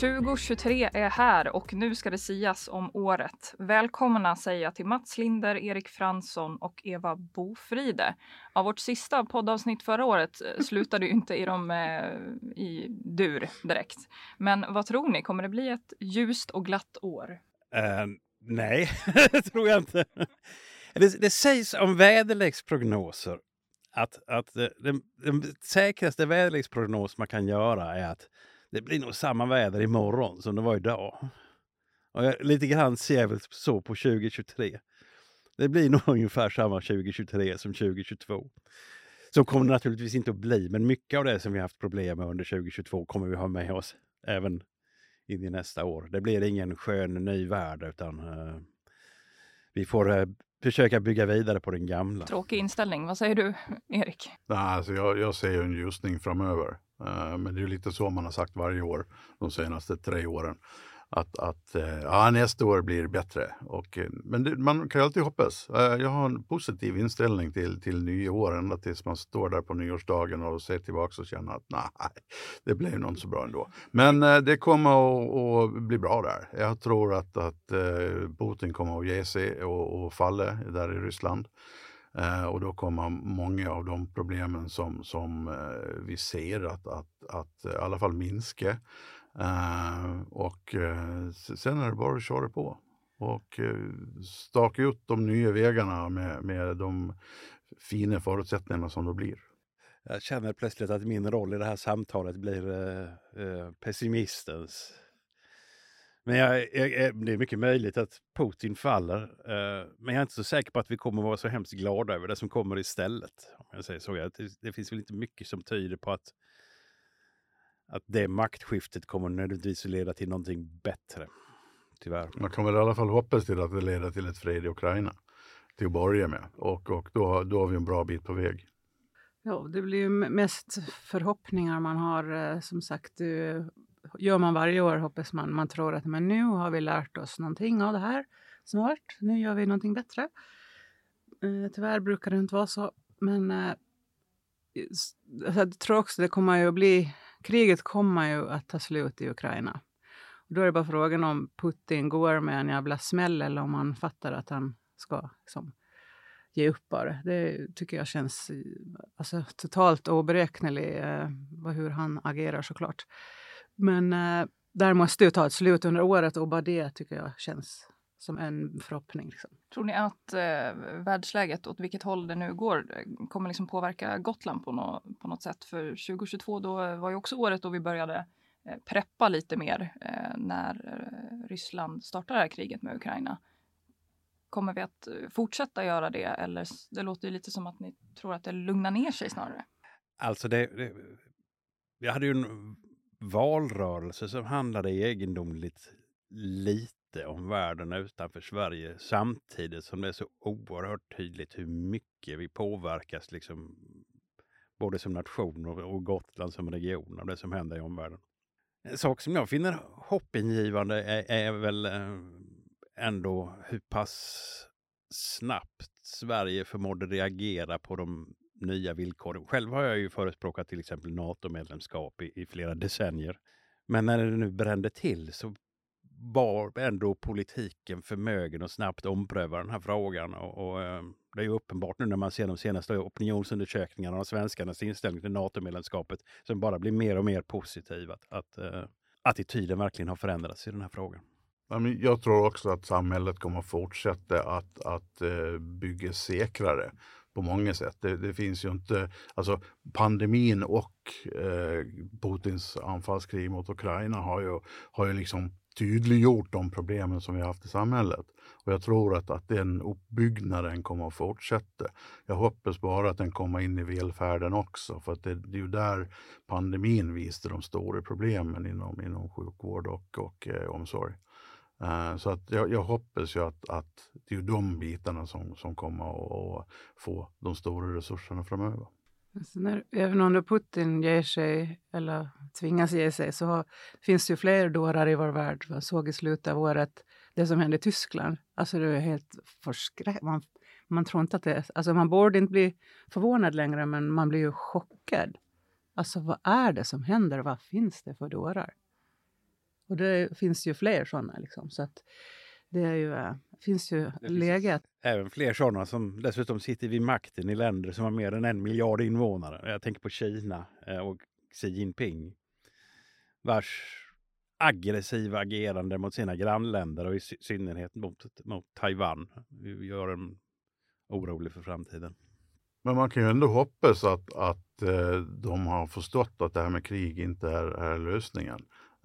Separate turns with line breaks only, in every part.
2023 är här och nu ska det sias om året. Välkomna säger jag till Mats Linder, Erik Fransson och Eva Bofride. Ja, vårt sista poddavsnitt förra året eh, slutade ju inte i, de, eh, i dur direkt. Men vad tror ni, kommer det bli ett ljust och glatt år?
Uh, nej, det tror jag inte. Det, det sägs om väderleksprognoser att, att den, den säkraste väderleksprognos man kan göra är att det blir nog samma väder imorgon som det var idag. Och jag, lite grann ser jag väl så på 2023. Det blir nog ungefär samma 2023 som 2022. Så kommer det naturligtvis inte att bli, men mycket av det som vi haft problem med under 2022 kommer vi ha med oss även in i nästa år. Det blir ingen skön ny värld utan uh, vi får uh, försöka bygga vidare på den gamla.
Tråkig inställning. Vad säger du, Erik?
Nej, alltså jag, jag ser en ljusning framöver. Uh, men det är lite så man har sagt varje år de senaste tre åren. Att, att eh, ja, nästa år blir bättre. Och, eh, men det, man kan ju alltid hoppas. Eh, jag har en positiv inställning till, till nya år ända tills man står där på nyårsdagen och ser tillbaka och känner att nej, det blev nog inte så bra ändå. Men det kommer att, att, bli bra där. Jag tror att, att Putin kommer att ge sig och, och falla där i Ryssland. Och då kommer många av de problemen som, som vi ser att, att, att i alla fall minska. Eh, och eh, sen är det bara att köra på och eh, staka ut de nya vägarna med, med de fina förutsättningarna som det blir.
Jag känner plötsligt att min roll i det här samtalet blir eh, pessimistens men jag, jag, det är mycket möjligt att Putin faller. Eh, men jag är inte så säker på att vi kommer vara så hemskt glada över det som kommer istället. Om jag säger så. Det, det finns väl inte mycket som tyder på att, att det maktskiftet kommer nödvändigtvis att leda till någonting bättre. Tyvärr.
Man kan väl i alla fall hoppas till att det leder till ett fred i Ukraina. Till att börja med. Och, och då, då har vi en bra bit på väg.
Ja, det blir ju mest förhoppningar man har. Eh, som sagt, gör man varje år hoppas man. Man tror att men nu har vi lärt oss någonting av det här som har varit. Nu gör vi någonting bättre. Eh, tyvärr brukar det inte vara så. Men eh, jag tror också det kommer ju att bli... Kriget kommer ju att ta slut i Ukraina. Och då är det bara frågan om Putin går med en jävla smäll eller om han fattar att han ska liksom, ge upp bara. Det tycker jag känns alltså, totalt oberäkneligt eh, hur han agerar såklart. Men eh, där måste ju ta ett slut under året och bara det tycker jag känns som en förhoppning. Liksom.
Tror ni att eh, världsläget, åt vilket håll det nu går, kommer liksom påverka Gotland på, no på något sätt? För 2022 då var ju också året då vi började eh, preppa lite mer eh, när eh, Ryssland startade det här kriget med Ukraina. Kommer vi att eh, fortsätta göra det eller det låter lite som att ni tror att det lugnar ner sig snarare?
Alltså det, det vi hade ju en valrörelse som handlade egendomligt lite om världen utanför Sverige samtidigt som det är så oerhört tydligt hur mycket vi påverkas liksom både som nation och Gotland som region av det som händer i omvärlden. En sak som jag finner hoppingivande är, är väl eh, ändå hur pass snabbt Sverige förmådde reagera på de nya villkoren. Själv har jag ju förespråkat till exempel NATO-medlemskap i, i flera decennier. Men när det nu brände till så var ändå politiken förmögen att snabbt ompröva den här frågan. Och, och ehm, det är ju uppenbart nu när man ser de senaste opinionsundersökningarna och svenskarnas inställning till NATO-medlemskapet som bara blir mer och mer positiv. Att, att uh, attityden verkligen har förändrats i den här frågan.
Jag tror också att samhället kommer att fortsätta att, att eh, bygga säkrare på många sätt. Det, det, finns ju inte, alltså pandemin och eh, Putins anfallskrig mot Ukraina har ju, har ju liksom tydliggjort de problemen som vi har haft i samhället. Och jag tror att, att den uppbyggnaden kommer att fortsätta. Jag hoppas bara att den kommer in i välfärden också, för att det, det är ju där pandemin visade de stora problemen inom, inom sjukvård och, och eh, omsorg. Uh, så att jag, jag hoppas ju att, att det är de bitarna som, som kommer att få de stora resurserna framöver.
Alltså när, även om Putin ger sig, eller tvingas ge sig, så har, finns det ju fler dårar i vår värld. Jag såg i slutet av året det som hände i Tyskland. Alltså det är helt förskräckligt. Man, man tror inte att det är... Alltså man borde inte bli förvånad längre, men man blir ju chockad. Alltså vad är det som händer? Vad finns det för dårar? Och det finns ju fler sådana. Liksom, så att det är ju, eh, finns ju det läge
Även fler sådana som dessutom sitter vid makten i länder som har mer än en miljard invånare. Jag tänker på Kina eh, och Xi Jinping. Vars aggressiva agerande mot sina grannländer och i synnerhet mot, mot Taiwan gör en orolig för framtiden.
Men man kan ju ändå hoppas att, att eh, de har förstått att det här med krig inte är, är lösningen.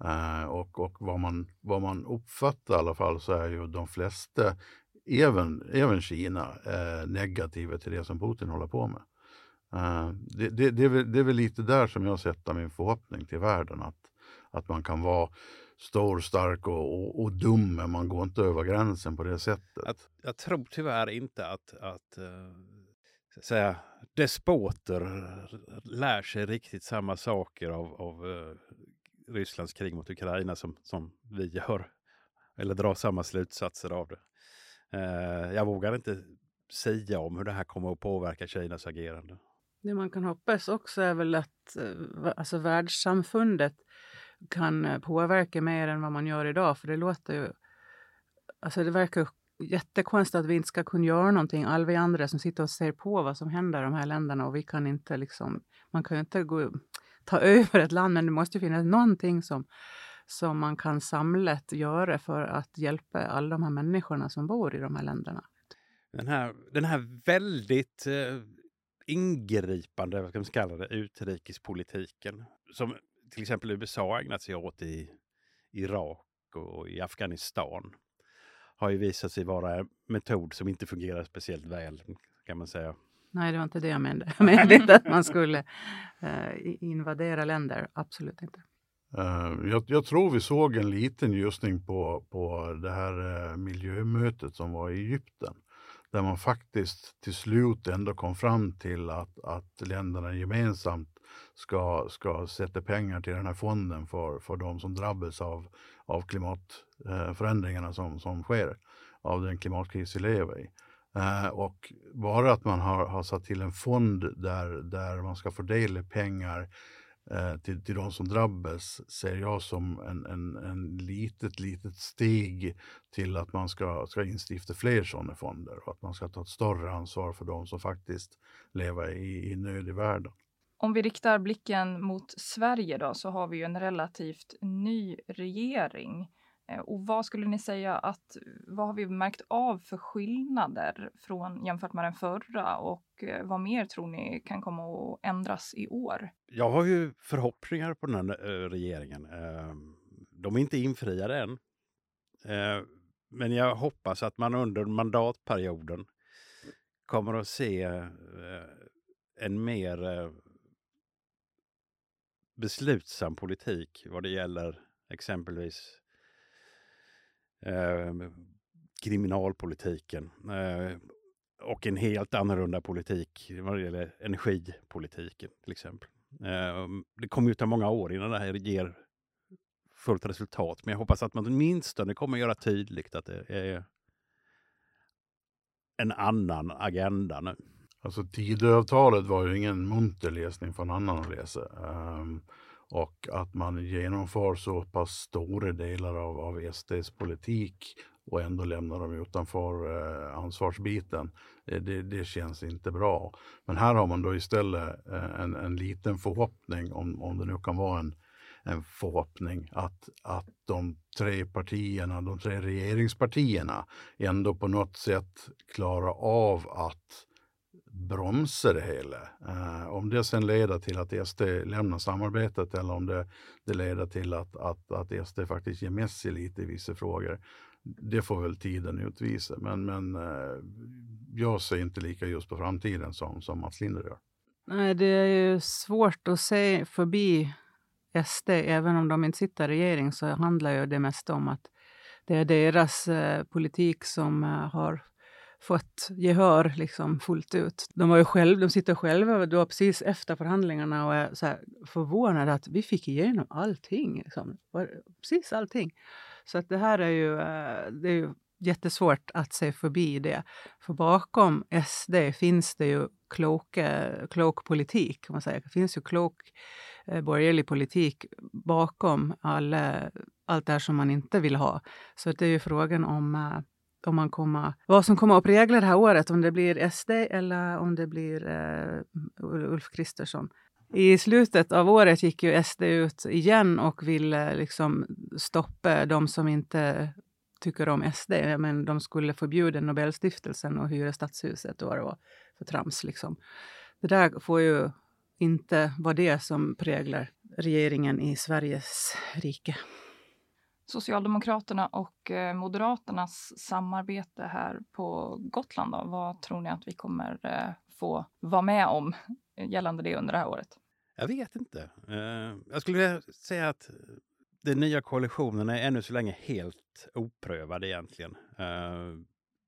Eh, och och vad, man, vad man uppfattar i alla fall så är ju de flesta, även, även Kina, eh, negativa till det som Putin håller på med. Uh, det, det, det, är väl, det är väl lite där som jag sätter min förhoppning till världen. Att, att man kan vara stor, stark och, och, och, dum, men man går inte över gränsen på det sättet.
Att, jag tror tyvärr inte att, att uh, säga, despoter lär sig riktigt samma saker av, av uh, Rysslands krig mot Ukraina som, som vi gör. Eller drar samma slutsatser av det. Eh, jag vågar inte säga om hur det här kommer att påverka Kinas agerande.
Det man kan hoppas också är väl att eh, alltså världssamfundet kan eh, påverka mer än vad man gör idag. För det låter ju... Alltså det verkar jättekonstigt att vi inte ska kunna göra någonting. Alla vi andra som sitter och ser på vad som händer i de här länderna och vi kan inte liksom... Man kan ju inte gå, ta över ett land, men det måste finnas någonting som, som man kan samlat göra för att hjälpa alla de här människorna som bor i de här länderna.
Den här, den här väldigt eh, ingripande, vad ska man kalla det, utrikespolitiken som till exempel USA ägnat sig åt i Irak och i Afghanistan har ju visat sig vara en metod som inte fungerar speciellt väl kan man säga.
Nej, det var inte det jag menade. Jag menade inte att man skulle uh, invadera länder. Absolut inte.
Uh, jag, jag, tror vi såg en liten ljusning på, på det här uh, miljömötet som var i Egypten. Där man faktiskt till slut ändå kom fram till att, att länderna gemensamt ska, ska sätta pengar till den här fonden för, för de som drabbas av, av klimatförändringarna som, som sker, av den klimatkris vi lever i. Eh, och bara att man har, har satt till en fond där, där man ska fördela pengar eh, till, till de som drabbas ser jag som en, en, en litet, litet steg till att man ska, ska instifta fler sådana fonder och att man ska ta ett större ansvar för de som faktiskt lever i, i nöd i världen.
Om vi riktar blicken mot Sverige då så har vi ju en relativt ny regering. Eh, och vad skulle ni säga att vad har vi märkt av för skillnader från jämfört med den förra och eh, vad mer tror ni kan komma att ändras i år?
Jag har ju förhoppningar på den här eh, regeringen. Ehm, de är inte infriade än. Men jag hoppas att man under mandatperioden kommer att se en mer beslutsam politik vad det gäller exempelvis Ehm, kriminalpolitiken. Eh, och en helt annorlunda politik vad det gäller energipolitiken till exempel. Eh, det kommer ju ta många år innan det här ger fullt resultat, men jag hoppas att man åtminstone kommer göra tydligt att det är en annan agenda nu.
Alltså Tidöavtalet var ju ingen munter läsning för en annan att läsa. Um, och att man genomför så pass stora delar av, av SDs politik och ändå lämnar dem utanför eh, ansvarsbiten. Eh, det, det, känns inte bra. Men här har man då istället eh, en, en liten förhoppning, om, om det nu kan vara en, en förhoppning, att, att de tre partierna, de tre regeringspartierna ändå på något sätt klarar av att bromsa det hela. Uh, om det sen leder till att SD lämnar samarbetet eller om det, det leder till att, att, att SD faktiskt ger med sig lite i vissa frågor, det får väl tiden utvisa. Men, men uh, jag ser inte lika just på framtiden som, som Mats Linder gör.
Nej, det är ju svårt att se förbi SD, även om de inte sitter i regering så handlar ju det mesta om att det är deras eh, politik som eh, har fått gehör liksom fullt ut. De, var ju själv, de sitter själva då precis efter förhandlingarna och är så här förvånade att vi fick igenom allting. Liksom. Precis allting. Så att det här är ju, eh, det är ju jättesvårt att se förbi det. För bakom SD finns det ju klok, eh, klok politik. man säga. Det finns ju klok eh, borgerlig politik bakom alla, allt det här som man inte vill ha. Så det är ju frågan om, eh, om man kommer, vad som kommer att prägla det här året. Om det blir SD eller om det blir uh, Ulf Kristersson. I slutet av året gick ju SD ut igen och ville liksom stoppa de som inte tycker om SD. Men de skulle förbjuda Nobelstiftelsen och hyra Stadshuset och vad det var för trams. Liksom. Det där får ju inte vara det som präglar regeringen i Sveriges rike.
Socialdemokraterna och eh, Moderaternas samarbete här på Gotland, då, vad tror ni att vi kommer eh, få vara med om gällande det under det här året?
Jag vet inte. Eh, jag skulle vilja säga att den nya koalitionen är ännu så länge helt oprövad egentligen.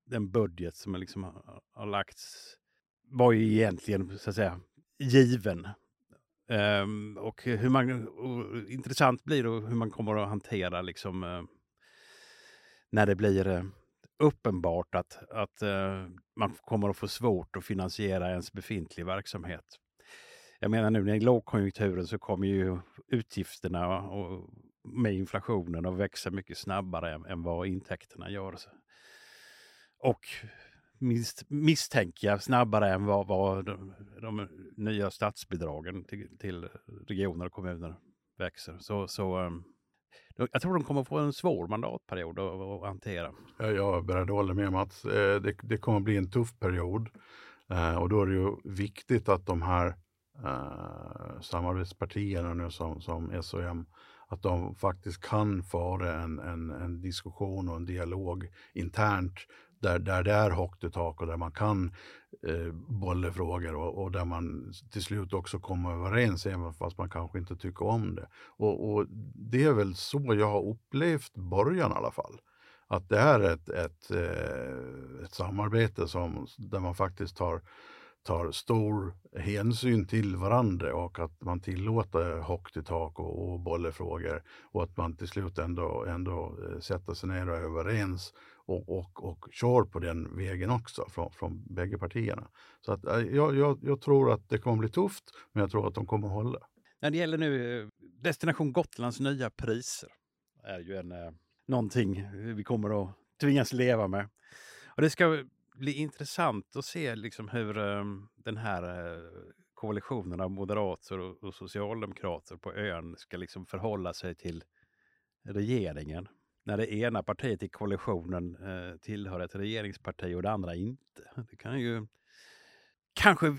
Den budget som liksom har lagts var ju egentligen så att säga given. Um, och hur man, och intressant blir då hur man kommer att hantera liksom uh, när det blir uh, uppenbart att, att uh, man kommer att få svårt att finansiera ens befintlig verksamhet. Jag menar nu när lågkonjunkturen så kommer ju utgifterna och, med inflationen att växa mycket snabbare än, än vad intäkterna gör. Och minst, misstänker jag, snabbare än vad, vad de, de, nya statsbidragen till, till, regioner och kommuner växer. Så, så ehm, jag tror de kommer få en svår mandatperiod att, att hantera.
Jag är beredd att hålla med Mats. Eh, det, det kommer bli en tuff period eh, och då är det ju viktigt att de här eh, samarbetspartierna nu som, som S och M att de faktiskt kan föra en, en, en diskussion och en dialog internt där, där det är högt i tak och där man kan eh, bolla frågor och, och, där man till slut också kommer överens även fast man kanske inte tycker om det. Och, och, det är väl så jag har upplevt början i alla fall. Att det är ett, ett, ett, ett samarbete som, där man faktiskt har tar stor hänsyn till varandra och att man tillåter högt i tak och, och bollefrågor och att man till slut ändå, ändå eh, sätter sig ner och är överens och, och, och kör på den vägen också från, från bägge partierna. Så att, eh, jag, jag, jag tror att det kommer bli tufft, men jag tror att de kommer hålla.
När det gäller nu eh, Destination Gotlands nya priser är ju en, eh, någonting vi kommer att tvingas leva med. Och det ska blir intressant att se liksom hur um, den här uh, koalitionen av moderater och, och, socialdemokrater på ön ska liksom förhålla sig till regeringen när det ena partiet i koalitionen eh, tillhör ett regeringsparti och det andra inte. Det kan ju kanske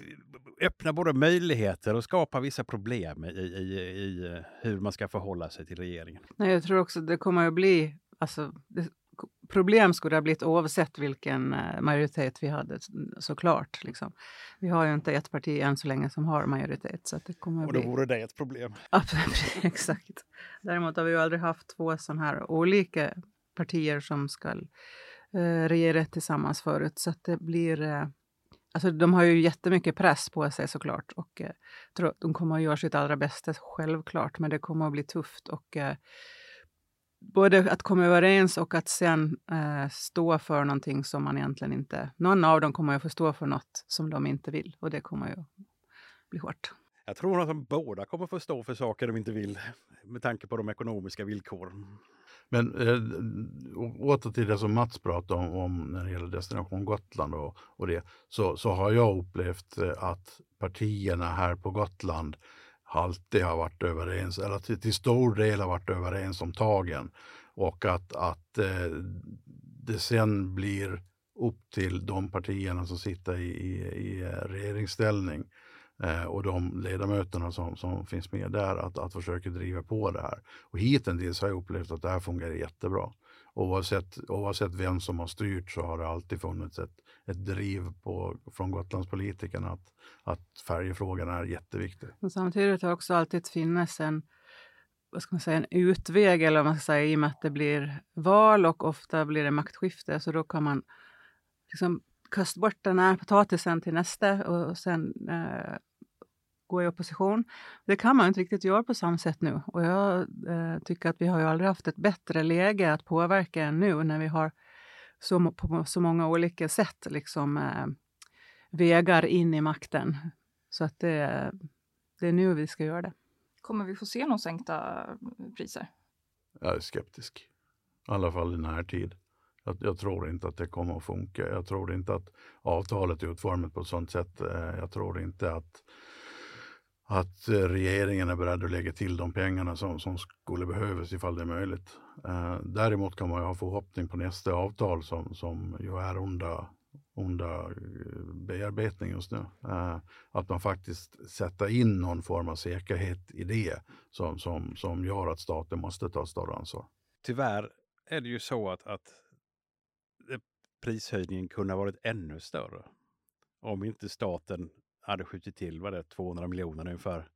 öppna både möjligheter och skapa vissa problem i, i, i eh, hur man ska förhålla sig till regeringen.
Nej, jag tror också det kommer att bli, alltså, det, problem skulle det ha blivit oavsett vilken eh, majoritet vi hade såklart. Liksom. Vi har ju inte ett parti än så länge som har majoritet. Så det kommer
och då bli... vore det ett problem.
Exakt. Däremot har vi ju aldrig haft två sådana här olika partier som ska eh, regera tillsammans förut. Så att det blir... Eh, alltså de har ju jättemycket press på sig såklart och eh, tror, de kommer att göra sitt allra bästa självklart. Men det kommer att bli tufft och eh, både att komma överens och att sen eh, stå för någonting som man egentligen inte... Någon av dem kommer att få stå för något som de inte vill och det kommer ju bli hårt.
Jag tror att de båda kommer få stå för saker de inte vill med tanke på de ekonomiska villkoren.
Men äh, åter till det som Mats pratade om, om när det gäller Destination Gotland och, och det, så, så har jag upplevt eh, att partierna här på Gotland alltid har varit överens, eller till, till stor del har varit överens om tagen. Och att, att eh, det sen blir upp till de partierna som sitter i, i, i eh, regeringsställning eh, och de ledamöterna som, som finns med där att, att försöka driva på det här. Och hittills har jag upplevt att det här fungerar jättebra. Oavsett, oavsett vem som har styrt så har det alltid funnits ett, ett driv på, från Gotlandspolitikerna att, att färjefrågan är jätteviktig.
Men samtidigt har det också alltid funnits en vad ska man säga, en utväg eller vad man ska säga, i och med att det blir val och ofta blir det maktskifte. Så då kan man liksom kasta bort den här potatisen till nästa och sen eh, gå i opposition. Det kan man inte riktigt göra på samma sätt nu. Och jag eh, tycker att vi har ju aldrig haft ett bättre läge att påverka än nu när vi har så, på så många olika sätt liksom, eh, vägar in i makten. Så att det, det är nu vi ska göra det.
Kommer vi få se några sänkta priser?
Jag är skeptisk. I alla fall i närtid. Jag, jag tror inte att det kommer att funka. Jag tror inte att avtalet är utformat på ett sådant sätt. Eh, jag tror inte att att eh, regeringen är beredd att lägga till de pengarna som, som skulle behövas ifall det är möjligt. Eh, däremot kan man ju ha förhoppning på nästa avtal som, som ju är under, under eh, bearbetning just nu. Eh, att man faktiskt sätter in någon form av säkerhet i det som, som, som gör att staten måste ta större ansvar.
Tyvärr är det ju så att, att eh, prishöjningen kunde ha varit ännu större om inte staten hade skjutit till vad det 200 miljoner ungefär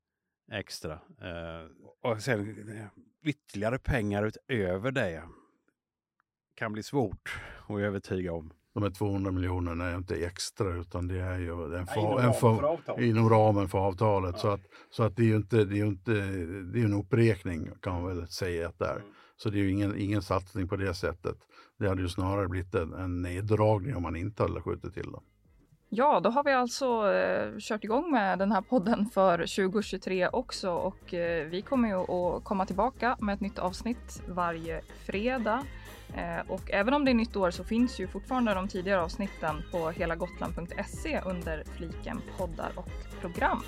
extra. Eh, och sen eh, ytterligare pengar utöver det kan bli svårt att övertyga om.
De här 200 miljonerna är inte extra utan det är ju en
för, inom, en för,
för inom ramen för avtalet. Ja. Så, att, så att det är ju inte, det är inte, det är en uppräkning kan man väl säga att det är. Mm. Så det är ju ingen, ingen satsning på det sättet. Det hade ju snarare blivit en, en neddragning om man inte hade skjutit till dem.
Ja, då har vi alltså eh, kört igång med den här podden för 2023 också och eh, vi kommer ju att komma tillbaka med ett nytt avsnitt varje fredag. Eh, och även om det är nytt år så finns ju fortfarande de tidigare avsnitten på helagotland.se under fliken poddar och program.